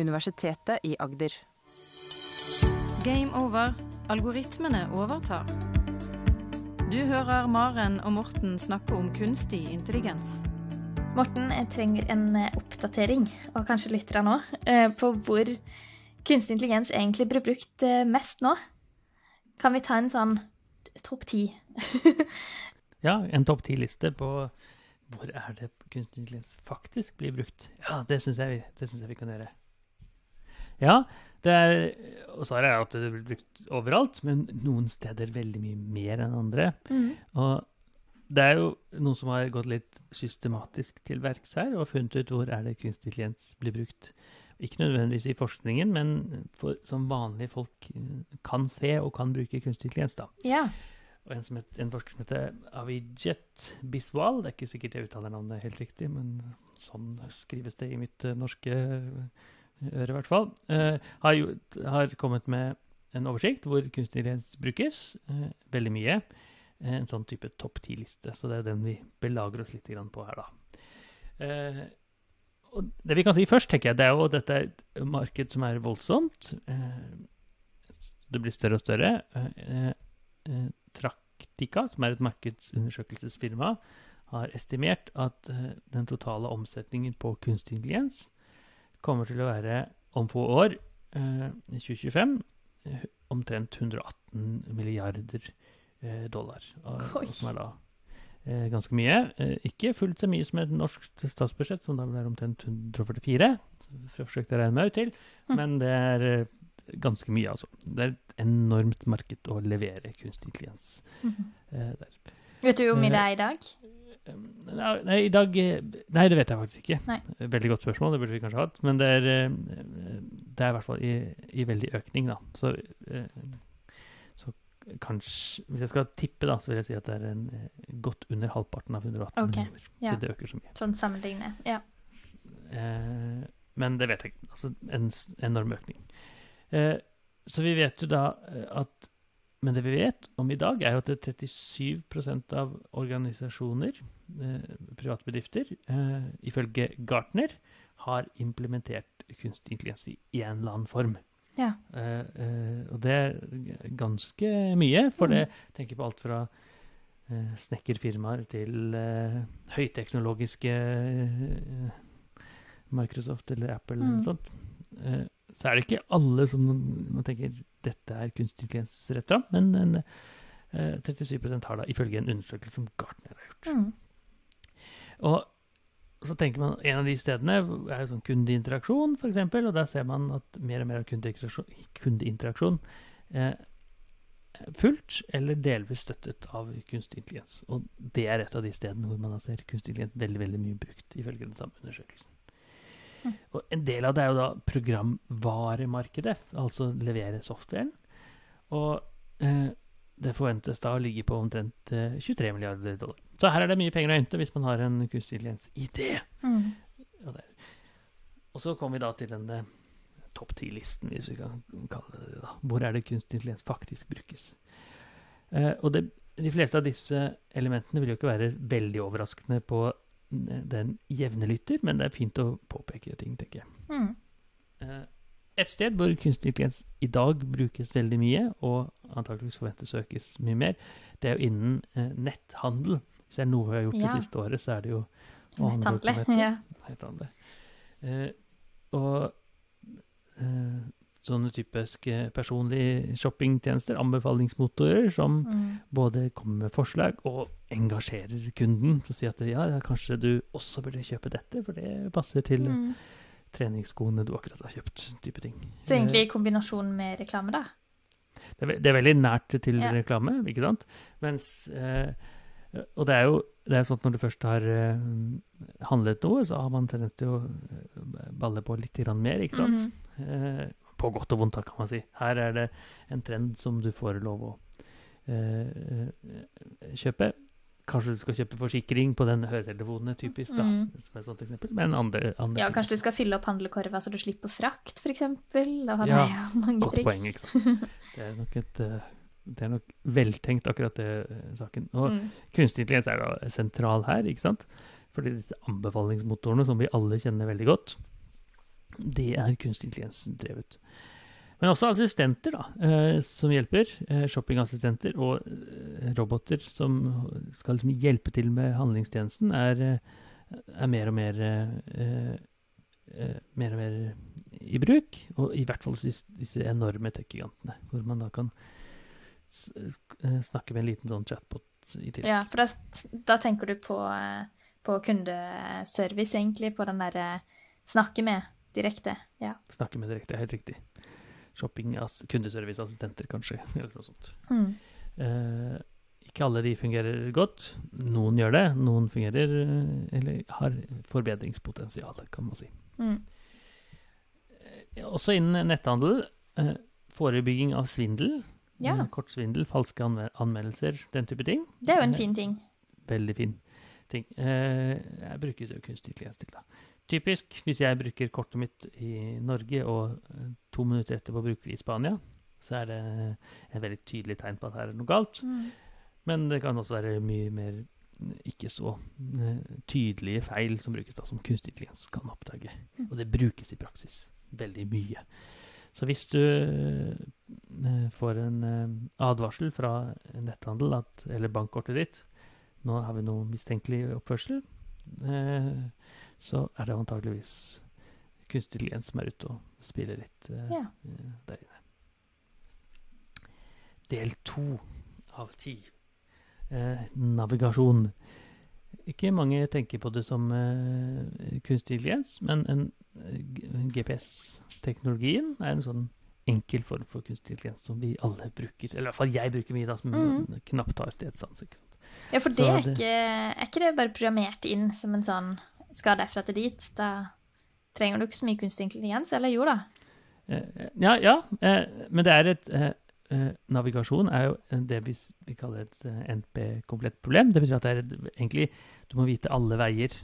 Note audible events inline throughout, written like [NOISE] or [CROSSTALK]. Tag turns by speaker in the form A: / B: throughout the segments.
A: Universitetet i Agder.
B: Game over. Algoritmene overtar. Du hører Maren og Morten snakke om kunstig intelligens.
C: Morten, jeg trenger en eh, oppdatering, og kanskje lytterne òg, på hvor kunstig intelligens egentlig blir brukt eh, mest nå. Kan vi ta en sånn topp ti? [LAUGHS]
D: ja, en topp ti-liste på hvor er det kunstig intelligens faktisk blir brukt. Ja, det syns jeg, jeg, vi kan gjøre. Ja, det er, og svaret er at det blir brukt overalt, men noen steder veldig mye mer enn andre. Mm. Og det er jo noen som har gått litt systematisk til verks her og funnet ut hvor er det kunstig intelligens blir brukt. Ikke nødvendigvis i forskningen, men for, som vanlige folk kan se og kan bruke kunstig intelligens. da.
C: Ja.
D: Og en, het, en, forsker som heter Avijet Biswal, det er ikke sikkert jeg uttaler navnet helt riktig, men sånn skrives det i mitt uh, norske øre i hvert fall, uh, har, gjort, har, kommet med en oversikt hvor kunstig intelligens brukes uh, veldig mye. En sånn type topp ti-liste. Så det er den vi belager oss litt på her, da og det vi kan si først, tenker jeg, det er jo at dette er et marked som er voldsomt. Eh, det blir større og større. Eh, eh, Traktika, som er et markedsundersøkelsesfirma, har estimert at den totale omsetningen på kunstig intelligens kommer til å være om få år, i 2025, omtrent 118 milliarder dollar. Som er da eh, ganske mye. Eh, ikke fullt så mye som et norsk statsbudsjett, som da vil være omtrent 144. Så forsøkte å regne meg ut til, mm. men det er eh, ganske mye, altså. Det er et enormt marked å levere kunstig intelligens mm -hmm. der.
C: Vet du hvor mye det er i dag?
D: Nei, nei, i dag Nei, det vet jeg faktisk ikke. Nei. Veldig godt spørsmål, det burde vi kanskje hatt. Men det er, det er i hvert fall i, i veldig økning, da. Så kanskje Hvis jeg skal tippe, da, så vil jeg si at det er en, eh, godt under halvparten av 118 okay. millioner. Ja. Så det øker så mye.
C: Sånn sammenligne, ja.
D: Eh, men det vet jeg ikke. Altså en enorm økning. Eh, så vi vet jo da eh, at Men det vi vet om i dag, er jo at det er 37 av organisasjoner, eh, private bedrifter, eh, ifølge Gartner, har implementert kunstig intelligens i en eller annen form.
C: Ja.
D: Eh, uh, og det er ganske mye, for mm. det tenker på alt fra uh, snekkerfirmaer til høyteknologiske Microsoft eller Apple mm. eller sånt. så er det ikke alle som man tenker dette er kunstig intelligens rett fram, men en, 37% har da, ifølge en undersøkelse som Gartner har gjort. Mm. Og så tenker man En av de stedene er jo sånn kundeinteraksjon, f.eks. Og der ser man at mer og mer av kundeinteraksjon, kundeinteraksjon eh, fullt eller delvis støttet av kunstig intelligens. Og det er et av de stedene hvor man ser kunstig intelligens veldig veldig mye brukt, ifølge den samme undersøkelsen. Og En del av det er jo da programvaremarkedet, altså levere softwaren. Og eh, det forventes da å ligge på omtrent 23 eh, milliarder dollar. Så her er det mye penger å hente hvis man har en kunstig intelligens-idé. Mm. Og, så kommer vi da til den uh, topp ti-listen, hvis vi kan kalle det det. da. Hvor er det kunstig intelligens faktisk brukes? Eh, og det, de fleste av disse elementene vil jo ikke være veldig overraskende på den jevne lytter, men det er fint å påpeke ting, tenker jeg. Mm. Uh, et sted hvor kunstig intelligens i dag brukes veldig mye, og antakeligvis forventes å økes mye mer, det er jo innen eh, netthandel. Hvis det er noe vi har gjort ja. det siste året, så er det jo
C: å handle på
D: nettet. [LAUGHS] Ja. Eh, og eh, sånne typiske personlige shoppingtjenester, anbefalingsmotorer, som mm. både kommer med forslag og engasjerer kunden til å si at ja, kanskje du også burde kjøpe dette, for det passer til mm treningsskoene du akkurat har kjøpt. type ting.
C: Så egentlig i eh, kombinasjon med reklame, da?
D: Det er, det er veldig nært til ja. reklame, ikke sant? Mens eh, Og det er jo det er sånn at når du først har eh, handlet noe, så har man tendens til å eh, balle på litt mer, ikke sant? Mm eh, på godt og vondt, kan man si. Her er det en trend som du får lov å uh, kjøpe. Kanskje du skal kjøpe forsikring på den høretelefonen, typisk. da, mm. som et sånt eksempel. Men andre, andre
C: Ja, ting. kanskje du skal fylle opp handlekorva så du slipper frakt, f.eks.
D: Ja, [LAUGHS] godt triks. poeng, ikke sant. Det er nok et uh, det er nok veltenkt, akkurat det saken. Og mm. kunstig intelligens er da sentral her, ikke sant. Fordi disse anbefalingsmotorene, som vi alle kjenner veldig godt, det er kunstig intelligens drevet. Men også assistenter da, eh, som hjelper. Eh, shoppingassistenter og eh, roboter som skal liksom hjelpe til med handlingstjenesten, er, er mer og mer mer og mer i bruk. Og i hvert fall disse, enorme tech-gigantene, hvor man da kan snakke med en liten sånn chatbot i tillegg.
C: Ja, for da, da tenker du på, på kundeservice, egentlig, på den derre snakke med direkte. Ja.
D: Snakke med direkte, helt riktig. Shopping, ass- kundeserviceassistenter, kanskje, [LAUGHS] eller noe sånt.
C: Mm.
D: Eh, ikke alle de fungerer godt. Noen gjør det, noen fungerer eh, eller har forbedringspotensial, kan man si.
C: Mm.
D: Eh, Også innen netthandel. Eh, forebygging av svindel.
C: Ja.
D: eh, Kortsvindel, falske anme anmeldelser, den type ting.
C: Det er jo en
D: Eh,
C: fin ting.
D: Veldig fin ting. Eh, jeg bruker jo kunstig intelligens til det. Typisk hvis jeg bruker kortet mitt i Norge, og eh, to minutter etterpå bruker det i Spania, så er det et veldig tydelig tegn på at her er noe galt.
C: Mm.
D: Men det kan også være mye mer ikke så eh, tydelige feil som brukes da, som kunstig intelligens kan oppdage.
C: Mm.
D: Og det brukes i praksis veldig mye. Så hvis du eh, får en advarsel fra netthandel at, eller bankkortet ditt nå har vi noe mistenkelig oppførsel, så er det antageligvis kunstig intelligens som er ute og spiller litt uh,
C: Ja.
D: eh, der inne. Del to av ti. Eh, navigasjon. Ikke mange tenker på det som uh, kunstig intelligens, men en, GPS-teknologien er en sånn enkel form for kunstig intelligens som vi alle bruker. Eller i hvert fall jeg bruker mye, da, som
C: mm.
D: knapt har stedsans.
C: Ja, for det er
D: det-
C: ikke, er ikke det bare programmert inn som en sånn skal derfra til dit? Da trenger du ikke så mye kunstig intelligens, eller jo da?
D: Eh, ja, ja eh, men det er et eh, Navigasjon er jo det vi, kaller et NP-komplett problem. Det betyr at det er et, egentlig du må vite alle veier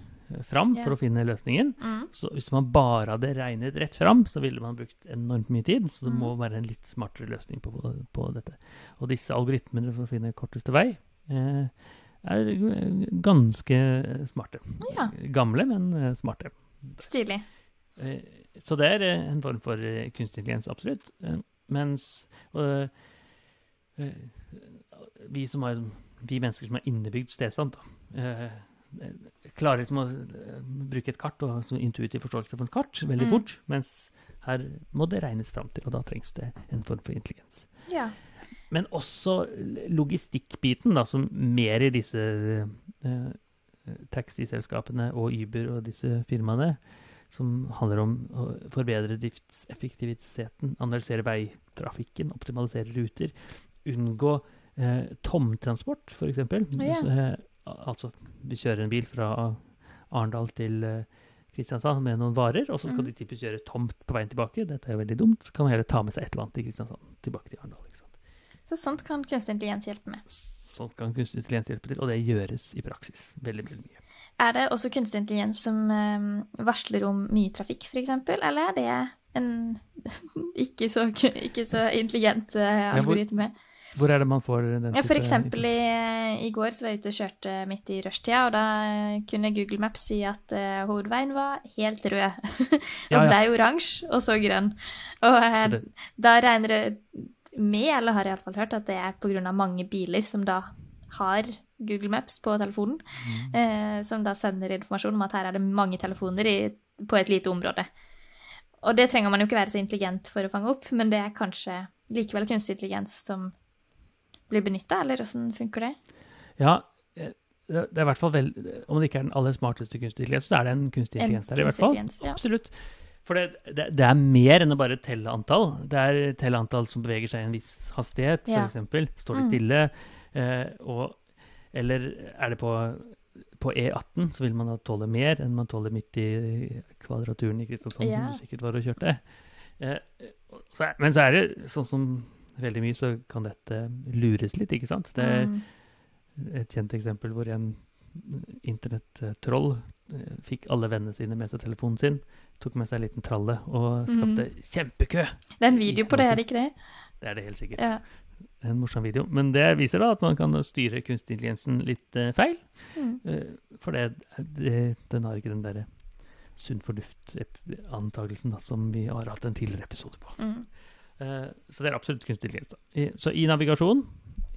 D: fram
C: Ja.
D: for å finne løsningen.
C: Mm.
D: Så hvis man bare hadde regnet rett fram, så ville man brukt enormt mye tid. Så det
C: Mm.
D: må være en litt smartere løsning på, på, på dette. Og disse algoritmene for å finne korteste vei eh, er ganske smarte.
C: Ja.
D: Gamle, men eh, smarte.
C: Stilig.
D: Eh, Så det er eh, en form for kunstig intelligens, absolutt. Mens eh, vi som har vi mennesker som har innebygd stedsans, klarer liksom å bruke et kart og så intuitiv forståelse for et kart veldig
C: Mm.
D: fort, mens her må det regnes fram til, og da trengs det en form for intelligens.
C: Ja.
D: Men også logistikkbiten, da, som mer i disse eh, taxiselskapene og Uber og disse firmaene, som handler om å forbedre driftseffektiviteten, analysere veitrafikken, optimalisere ruter, unngå eh, tomtransport, f.eks.
C: Ja.
D: Eh, altså, vi kjører en bil fra Arendal til eh, Kristiansand med noen varer, og så skal
C: mm.
D: de typisk kjøre tomt på veien tilbake. Dette er jo veldig dumt. Så kan man heller ta med seg et eller annet til Kristiansand tilbake til Arendal. ikke sant?
C: Så sånt kan kunstig intelligens hjelpe med.
D: Sånt kan kunstig intelligens hjelpe til, og det gjøres i praksis veldig, veldig mye.
C: Er det også kunstig intelligens som eh, varsler om mye trafikk, f.eks., eller er det en [LAUGHS] ikke så, ikke så intelligent eh,
D: hvor-
C: algoritme?
D: Hvor er det man får den
C: Ja, for eksempel i, i går så var jeg ute og kjørte midt i rushtida, og da eh, kunne Google Maps si at uh, hovedveien var helt rød. og [LAUGHS]
D: Ja, ja.
C: blei oransje, og så grønn. Og uh,
D: Så det,
C: da regner det med, eller har iallfall hørt, at det er pga. mange biler som da har Google Maps på telefonen,
D: mm.
C: eh, som da sender informasjon om at her er det mange telefoner i, på et lite område. Og det trenger man jo ikke være så intelligent for å fange opp, men det er kanskje likevel kunstig intelligens som blir benytta, eller åssen funker det?
D: Ja, eh, det er i hvert fall vel, Om det ikke er den aller smarteste kunstig intelligens, så er det en kunstig intelligens der, i hvert fall.
C: ja.
D: Absolutt. For det, det, det er mer enn å bare telle antall. Det er telle antall som beveger seg i en viss hastighet,
C: Ja.
D: f.eks. Står de
C: Mm.
D: stille? Eh, og, eller er det på, på E18, så vil man tåle mer enn man tåler midt i kvadraturen i Kristiansand,
C: Ja.
D: som du sikkert var og kjørte. Eh, så, men så er det sånn som veldig mye, så kan dette lures litt, ikke sant? Det er
C: Mm.
D: et kjent eksempel hvor en internettroll fikk alle vennene sine med seg telefonen sin, tok med seg en liten tralle og skapte kjempekø.
C: Det er en video på det, er det ikke det?
D: Det er det helt sikkert.
C: Ja.
D: En morsom video. Men det viser da at man kan styre kunstig intelligensen litt uh, feil.
C: Mm.
D: Uh, for det, det, den har ikke den derre sunn fornuft-antakelsen som vi har hatt en tidligere episode på.
C: Mm.
D: Uh, så det er absolutt kunstig intelligens. I, så i navigasjon,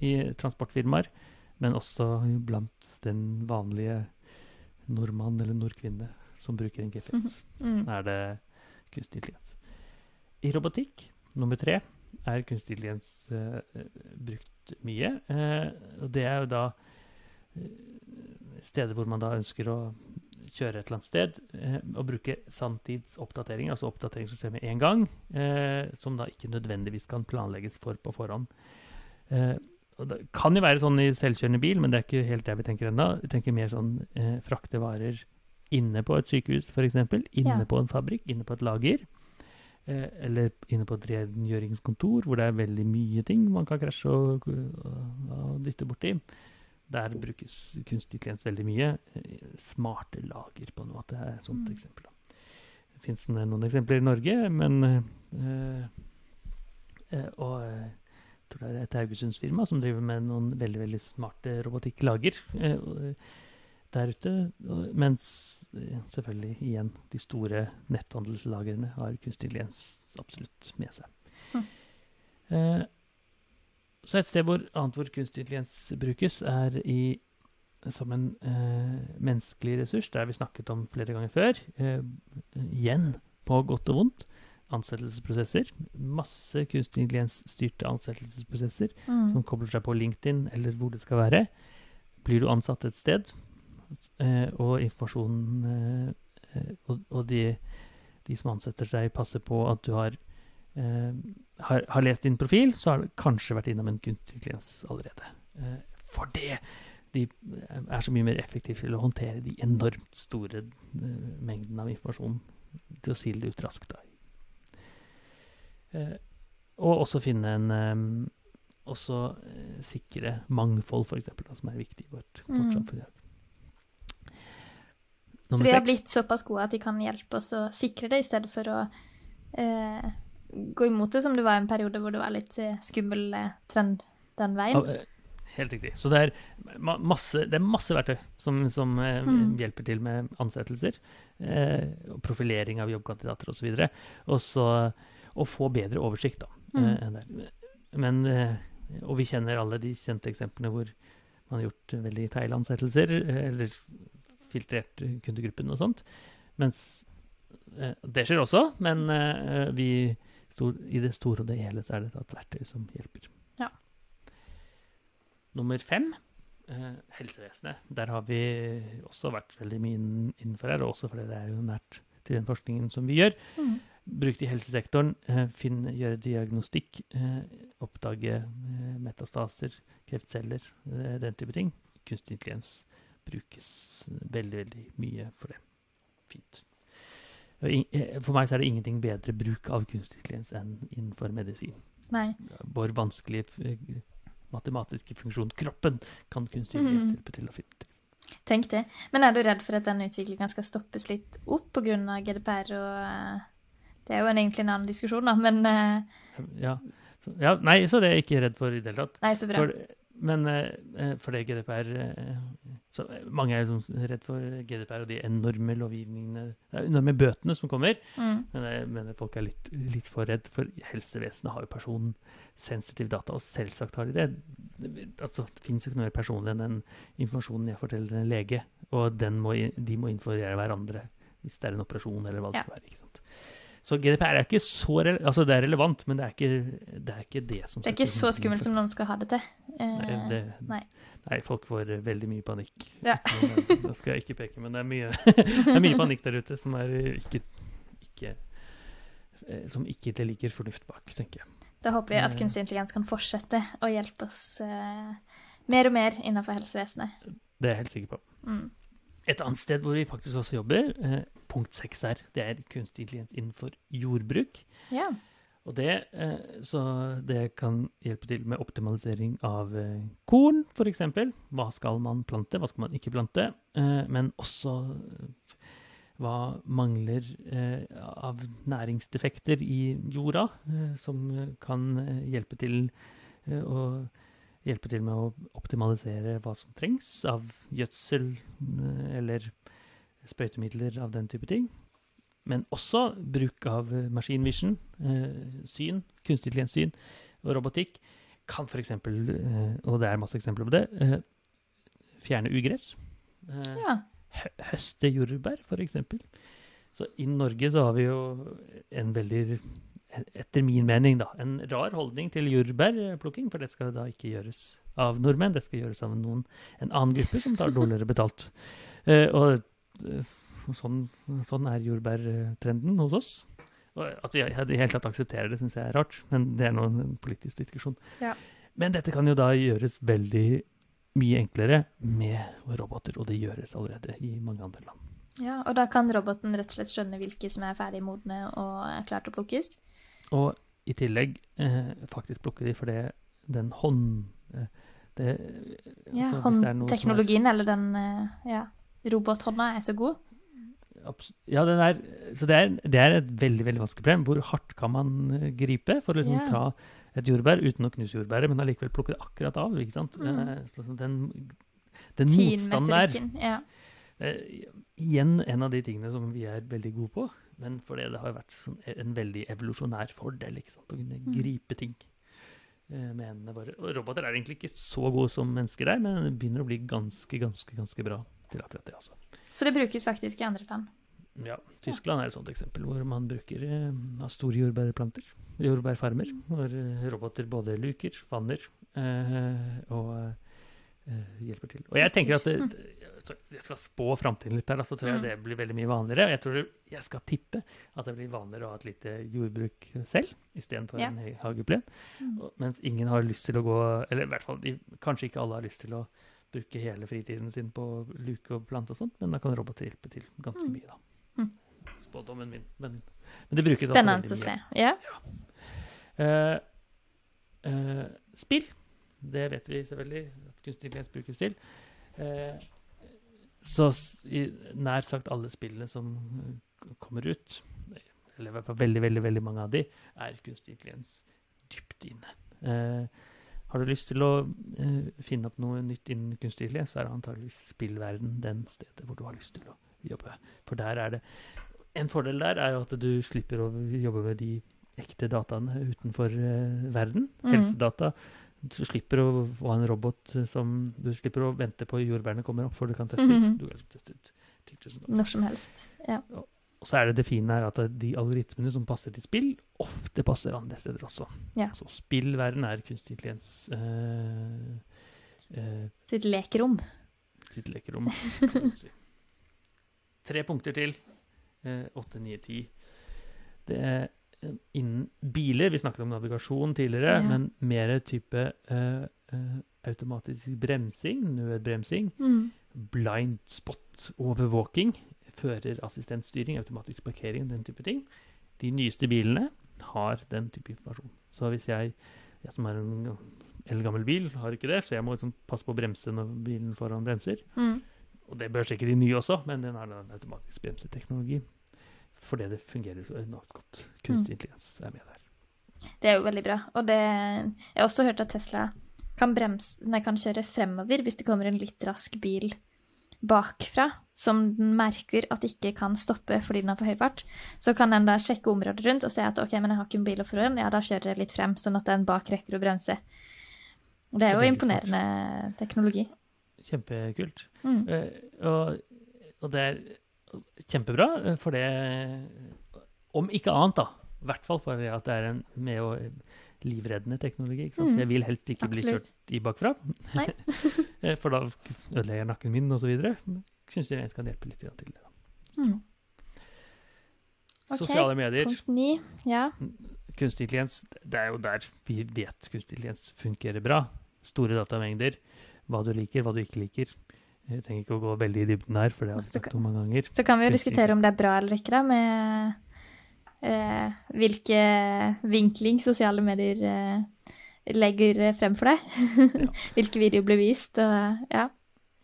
D: i transportfirmaer, men også blant den vanlige nordmann eller nordkvinne som bruker en GPS, [LAUGHS]
C: Mm.
D: er det kunstig intelligens. I robotikk, nummer tre, er kunstig intelligens uh, brukt mye. Uh, og det er jo da eh, steder hvor man da ønsker å kjøre et eller annet sted, eh, og bruke sanntidsoppdatering, altså oppdateringssystemet én en gang, eh, som da ikke nødvendigvis kan planlegges for på forhånd. Eh, det kan jo være sånn i selvkjørende bil, men det er ikke helt det vi tenker ennå. Vi tenker mer sånn eh, frakte varer inne på et sykehus, f.eks. Inne
C: Ja.
D: på en fabrikk, inne på et lager. Eh, eller inne på et rengjøringskontor, hvor det er veldig mye ting man kan krasje og, og, og dytte borti. Der brukes kunstig intelligens veldig mye. Eh, Smarte lager, på en måte, er et sånt
C: Mm.
D: eksempel. Det fins noen eksempler i Norge, men eh, eh, Og eh, tror det er et Haugesundsfirma som driver med noen veldig veldig smarte robotikklager eh, der ute. Mens eh, selvfølgelig igjen de store netthandelslagrene har kunstig intelligens absolutt med seg.
C: Mm.
D: Eh, så et sted hvor, annet hvor kunstig intelligens brukes, er i, som en eh, menneskelig ressurs. Det har vi snakket om flere ganger før. Eh, igjen, på godt og vondt. Ansettelsesprosesser. Masse kunstig intelligens-styrte ansettelsesprosesser
C: Mm.
D: som kobler seg på LinkedIn, eller hvor det skal være. Blir du ansatt et sted, eh, og informasjonen eh, eh, Og, og de, de som ansetter deg, passer på at du har, eh, har, har lest din profil, så har du kanskje vært innom en kunstig intelligens allerede. Eh, for det! De er så mye mer effektive til å håndtere de enormt store mengdene av informasjon. Til å sile det ut raskt. Da. Eh, og også finne en også eh, sikre mangfold, eksempel, som er viktig i vårt, vårt
C: Mm.
D: samfunn.
C: Så de har blitt såpass gode at de kan hjelpe oss å sikre det, i stedet for å eh, gå imot det, som det var en periode hvor det var litt eh, skummel trend den veien.
D: Helt riktig. Så det er ma masse, det er masse verktøy som, som
C: Mm.
D: hjelper til med ansettelser. Eh, og profilering av jobbkandidater osv. Og så å få bedre oversikt, da.
C: Mm.
D: eh. Men, eh, og vi kjenner alle de kjente eksemplene hvor man har gjort veldig feil ansettelser, eh, eller filtrert kundegruppen og sånt. Mens det skjer også, men vi, i det store og det hele så er det et verktøy som hjelper.
C: Ja.
D: Nummer fem, helsevesenet. Der har vi også vært veldig mye innenfor her, og også fordi det er jo nært til den forskningen som vi gjør.
C: Mm.
D: Brukt i helsesektoren, eh, finne, gjøre diagnostikk, eh, oppdage eh, metastaser, kreftceller, den type ting. Kunstig intelligens brukes veldig, veldig mye for det. Fint. For meg så er det ingenting bedre bruk av kunstig intelligens enn innenfor medisin.
C: Nei.
D: Vår vanskelige matematiske funksjon, kroppen, kan kunstig intelligens
C: Mhm.
D: hjelpe til å finne. det.
C: Tenk det. Men er du redd for at denne utviklinga skal stoppes litt opp pga. GDPR og Det er jo en, egentlig en annen diskusjon, da, men uh,
D: Ja. Ja, nei, så det er jeg ikke redd for i det hele tatt.
C: Nei, så bra.
D: For, men eh, for det GDPR så Mange er liksom redd for GDPR og de enorme lovgivningene, de enorme bøtene som kommer.
C: Mm.
D: Men jeg mener folk er litt, litt for redd, for helsevesenet har jo personsensitive data, og selvsagt har de det. Altså, det finnes jo ikke noe mer personlig enn den informasjonen jeg forteller en lege, og den må, de må informere hverandre hvis det er en operasjon eller hva det
C: Ja.
D: skal være. ikke sant? Så GDPR er ikke så altså det er relevant, men det er ikke det, er ikke det som
C: Det er ikke så skummelt som noen skal ha det til. Eh,
D: Nei, det,
C: nei.
D: nei. folk får veldig mye panikk.
C: Ja. [LAUGHS]
D: Eh, Da skal jeg ikke peke, men det er mye, [LAUGHS] det er mye panikk der ute som er ikke, ikke eh, Som ikke det ligger fornuft bak, tenker jeg.
C: Da håper vi at
D: Eh.
C: kunstig intelligens kan fortsette å hjelpe oss eh, mer og mer innenfor helsevesenet.
D: Det er jeg helt sikker på.
C: Mm.
D: Et annet sted hvor vi faktisk også jobber, punkt seks her, det er kunstig intelligens innenfor jordbruk.
C: Ja.
D: Og det, eh, så det kan hjelpe til med optimalisering av eh, korn, f.eks. Hva skal man plante, hva skal man ikke plante? Eh, men også hva mangler av næringsdefekter i jorda, som kan hjelpe til å hjelpe til med å optimalisere hva som trengs av gjødsel eller sprøytemidler av den type ting. men også bruk av eh, machine vision, eh, syn, kunstig intelligens syn og robotikk kan f.eks., eh, og det er masse eksempler på det, eh, fjerne ugress. Eh,
C: Ja.
D: høste jordbær, f.eks. Så i Norge så har vi jo en veldig, etter min mening, da, en rar holdning til jordbærplukking, for det skal da ikke gjøres av nordmenn, det skal gjøres av noen, en annen gruppe som tar dårligere betalt. Eh, og sånn, sånn er jordbærtrenden hos oss. At vi i det hele tatt aksepterer det, syns jeg er rart, men det er nå en politisk diskusjon.
C: Ja.
D: Men dette kan jo da gjøres veldig mye enklere med roboter, og det gjøres allerede i mange andre land.
C: ja. Og da kan roboten rett og slett skjønne hvilke som er ferdig modne og er klare til å plukkes?
D: Og i tillegg eh, faktisk plukke de, for det den hånd... Eh, det,
C: Ja,
D: altså, håndteknologien, er er-
C: eller den eh, ja, robothånda, er så god.
D: Ja, den er, så det er, det er et veldig veldig vanskelig problem. Hvor hardt kan man eh, gripe for å liksom
C: yeah.
D: ta et jordbær uten å knuse jordbæret, men allikevel plukke det akkurat av? ikke sant?
C: Mm.
D: Eh, så så den den motstanden der.
C: Ja.
D: eh, Igjen en av de tingene som vi er veldig gode på, men fordi det har vært sånn en veldig evolusjonær fordel ikke sant? å kunne
C: Mm.
D: gripe ting med hendene våre. Og roboter er egentlig ikke så gode som mennesker er, men begynner å bli ganske, ganske, ganske bra til akkurat det. også.
C: Så det brukes faktisk i andre land.
D: Ja, Tyskland er et sånt eksempel hvor man bruker uh, store jordbærplanter, jordbærfarmer, hvor eh, roboter både luker, vanner uh, og eh, hjelper til. Og jeg tenker at det, jeg skal spå framtiden litt her, så tror jeg
C: Mm.
D: det blir veldig mye vanligere. Jeg tror jeg skal tippe at det blir vanligere å ha et lite jordbruk selv, istedenfor
C: Ja.
D: en hageplen.
C: Mm.
D: Mens ingen har lyst til å gå Eller i hvert fall kanskje ikke alle har lyst til å bruke hele fritiden sin på luke og plante og sånt, men da kan roboter hjelpe til ganske
C: Mm.
D: mye, da.
C: Mm.
D: Spådommen min. Men, men det brukes
C: Spennende
D: også
C: å se.
D: mye.
C: Ja.
D: Uh, uh, spill, det vet vi selvfølgelig at kunstig intelligens brukes til. Uh, så i nær sagt alle spillene som eh, kommer ut, eller i hvert fall veldig, veldig, veldig mange av de, er kunstig intelligens dypt inne. Eh, har du lyst til å uh, finne opp noe nytt innen intelligens, så er det antageligvis spillverden den stedet hvor du har lyst til å jobbe. For der er det En fordel der er jo at du slipper å jobbe med de ekte dataene utenfor uh, verden.
C: Mm.
D: Helsedata. Du slipper å ha en robot eh, som Du slipper å vente på jordbærene kommer opp før du kan teste ut.
C: Mhm.
D: Du kan teste ut 10 000.
C: Når som helst. Ja.
D: Og så er det det fine her at de algoritmene som passer til spill, ofte passer andre steder også.
C: Ja.
D: Så spillverden er kunstig intelligens eh, eh,
C: Sitt lekerom.
D: sitt lekerom. [LAUGHS] kan du si. Tre punkter til. Eh, Åtte, ni, ti. Det er innen biler Vi snakket om navigasjon tidligere,
C: Ja.
D: men mer type eh, automatisk bremsing, nødbremsing,
C: Mm.
D: blind spot overvåking, førerassistentstyring, automatisk parkering, den type ting. De nyeste bilene har den type informasjon. Så hvis jeg, jeg som er en eldgammel bil, har ikke det, så jeg må liksom passe på å bremse når bilen foran bremser.
C: Mm.
D: Og det bør sikkert de nye også, men den har den en automatisk bremseteknologi. Fordi det fungerer så enormt godt. Kunstig intelligens er med der.
C: Det er jo veldig bra. Og det Jeg har også hørt at Tesla kan, bremse, nei, kan kjøre fremover hvis det kommer en litt rask bil bakfra som den merker at ikke kan stoppe fordi den har for høy fart. Så kan den da sjekke området rundt og se at ok, men jeg har ikke en bil å foran, ja, da kjører jeg litt frem, sånn at den bak rekker å bremse. Det er jo imponerende teknologi.
D: Kjempekult.
C: Mm.
D: Uh, og, og det er kjempebra, eh, for det Om ikke annet, da. I hvert fall for at det er en med å livreddende teknologi. Ikke?
C: Mm.
D: Jeg vil helst ikke bli kjørt i bakfra, [LAUGHS] Eh, for da ødelegger jeg nakken min osv. Syns jeg kan hjelpe litt til det.
C: Mm. Ok,
D: Sosiale medier.
C: Punkt 9. Ja.
D: Kunstig intelligens, det er jo der vi vet kunstig intelligens fungerer bra. Store datamengder. Hva du liker, hva du ikke liker. Jeg trenger ikke å gå veldig i dybden her, for det har vi
C: sagt
D: snakket om mange ganger.
C: Så kan vi jo diskutere om det er bra eller ikke, da, med eh, hvilke vinkling sosiale medier eh, legger frem for deg.
D: Ja. [LAUGHS]
C: hvilke videoer blir vist, og ja.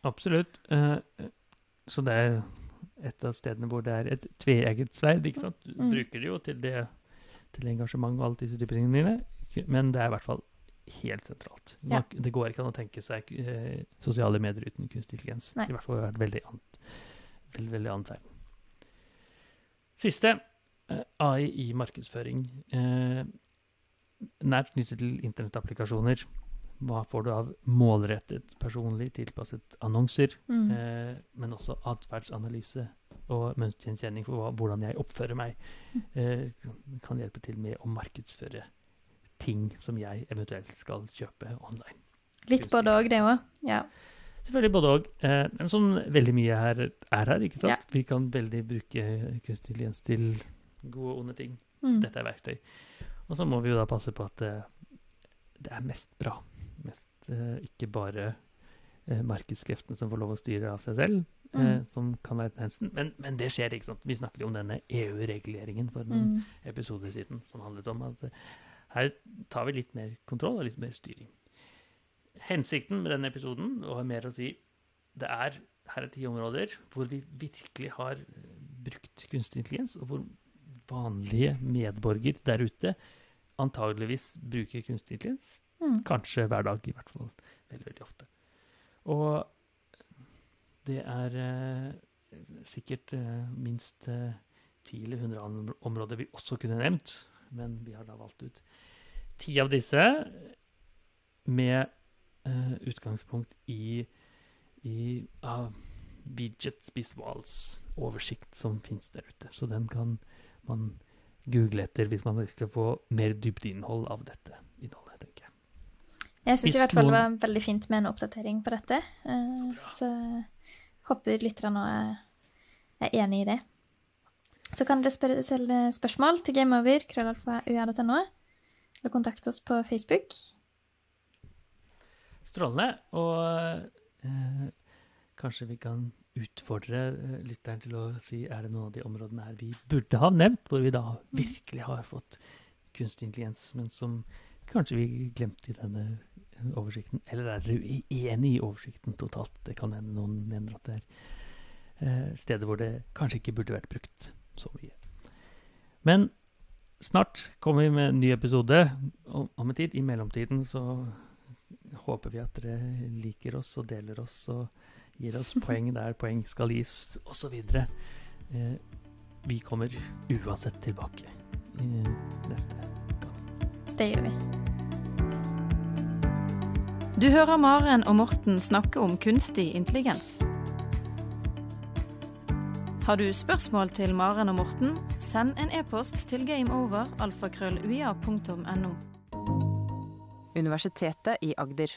D: Absolutt. Eh, så det er et av stedene hvor det er et tveegget sverd. ikke sant? Du
C: Mm.
D: bruker det jo til, det, til engasjement og alle disse typer tingene dine, men det er i hvert fall helt sentralt.
C: Ja.
D: Det går ikke an å tenke seg eh, sosiale medier uten kunstig intelligens.
C: Nei.
D: I hvert fall i vært veldig annet, veldig, veldig annet. Siste. AI i markedsføring. Eh, nært knyttet til internettapplikasjoner. Hva får du av målrettet, personlig tilpasset annonser?
C: Mm.
D: Eh, men også atferdsanalyse og mønstergjenkjenning for hva, hvordan jeg oppfører meg. Eh, kan hjelpe til med å markedsføre ting som jeg eventuelt skal kjøpe online.
C: Litt både òg, det òg. Ja.
D: Selvfølgelig både og. Eh, men som veldig mye her er her, ikke sant? Vi kan veldig bruke kunstig intelligens til gode og onde ting.
C: Mm.
D: Dette er verktøy. Og så må vi jo da passe på at eh, det er mest bra. Mest, eh, ikke bare eh, markedskreftene som får lov å styre av seg selv, eh,
C: Mm.
D: som kan være tendensen. Men, men det skjer, ikke sant. Vi snakket jo om denne EU-reguleringen for noen
C: Mm.
D: episoder siden, som handlet om at eh, her tar vi litt mer kontroll og litt mer styring. Hensikten med denne episoden og mer å si det er her er ti områder hvor vi virkelig har eh, brukt kunstig intelligens, og hvor vanlige medborger der ute antageligvis bruker kunstig intelligens.
C: Mm.
D: Kanskje hver dag, i hvert fall. Veldig, veldig ofte. Og det er eh, sikkert eh, minst eh, 10 eller 100 andre områder vi også kunne nevnt, men vi har da valgt ut ti av disse med eh, utgangspunkt i, i av Widgets Biswals oversikt som finnes der ute. Så den kan man google etter hvis man har lyst til å få mer dybdeinnhold av dette innholdet, tenker jeg.
C: Jeg syns i hvert fall det var veldig fint med en oppdatering på dette. Uh,
D: Så.
C: Så håper lytterne nå er, er enig i det. Så kan dere spørre, selv spørsmål til gameover, krøllalfa, ua.no, eller kontakte oss på Facebook.
D: Strålende. Og eh, kanskje vi kan utfordre eh, lytteren til å si er det noen av de områdene her vi burde ha nevnt, hvor vi da virkelig har fått kunstig intelligens, men som kanskje vi glemte i denne eh, oversikten. Eller er dere uenig i oversikten totalt? Det kan hende noen mener at det er eh, steder hvor det kanskje ikke burde vært brukt så mye. Men snart kommer vi med en ny episode om, en tid. I mellomtiden så håper vi at dere liker oss og deler oss og gir oss poeng der poeng skal gis, osv. Eh, vi kommer uansett tilbake eh, neste gang.
C: Det gjør vi.
B: Du hører Maren og Morten snakke om kunstig intelligens. Har du spørsmål til Maren og Morten, send en e-post til gameover
A: Universitetet i Agder.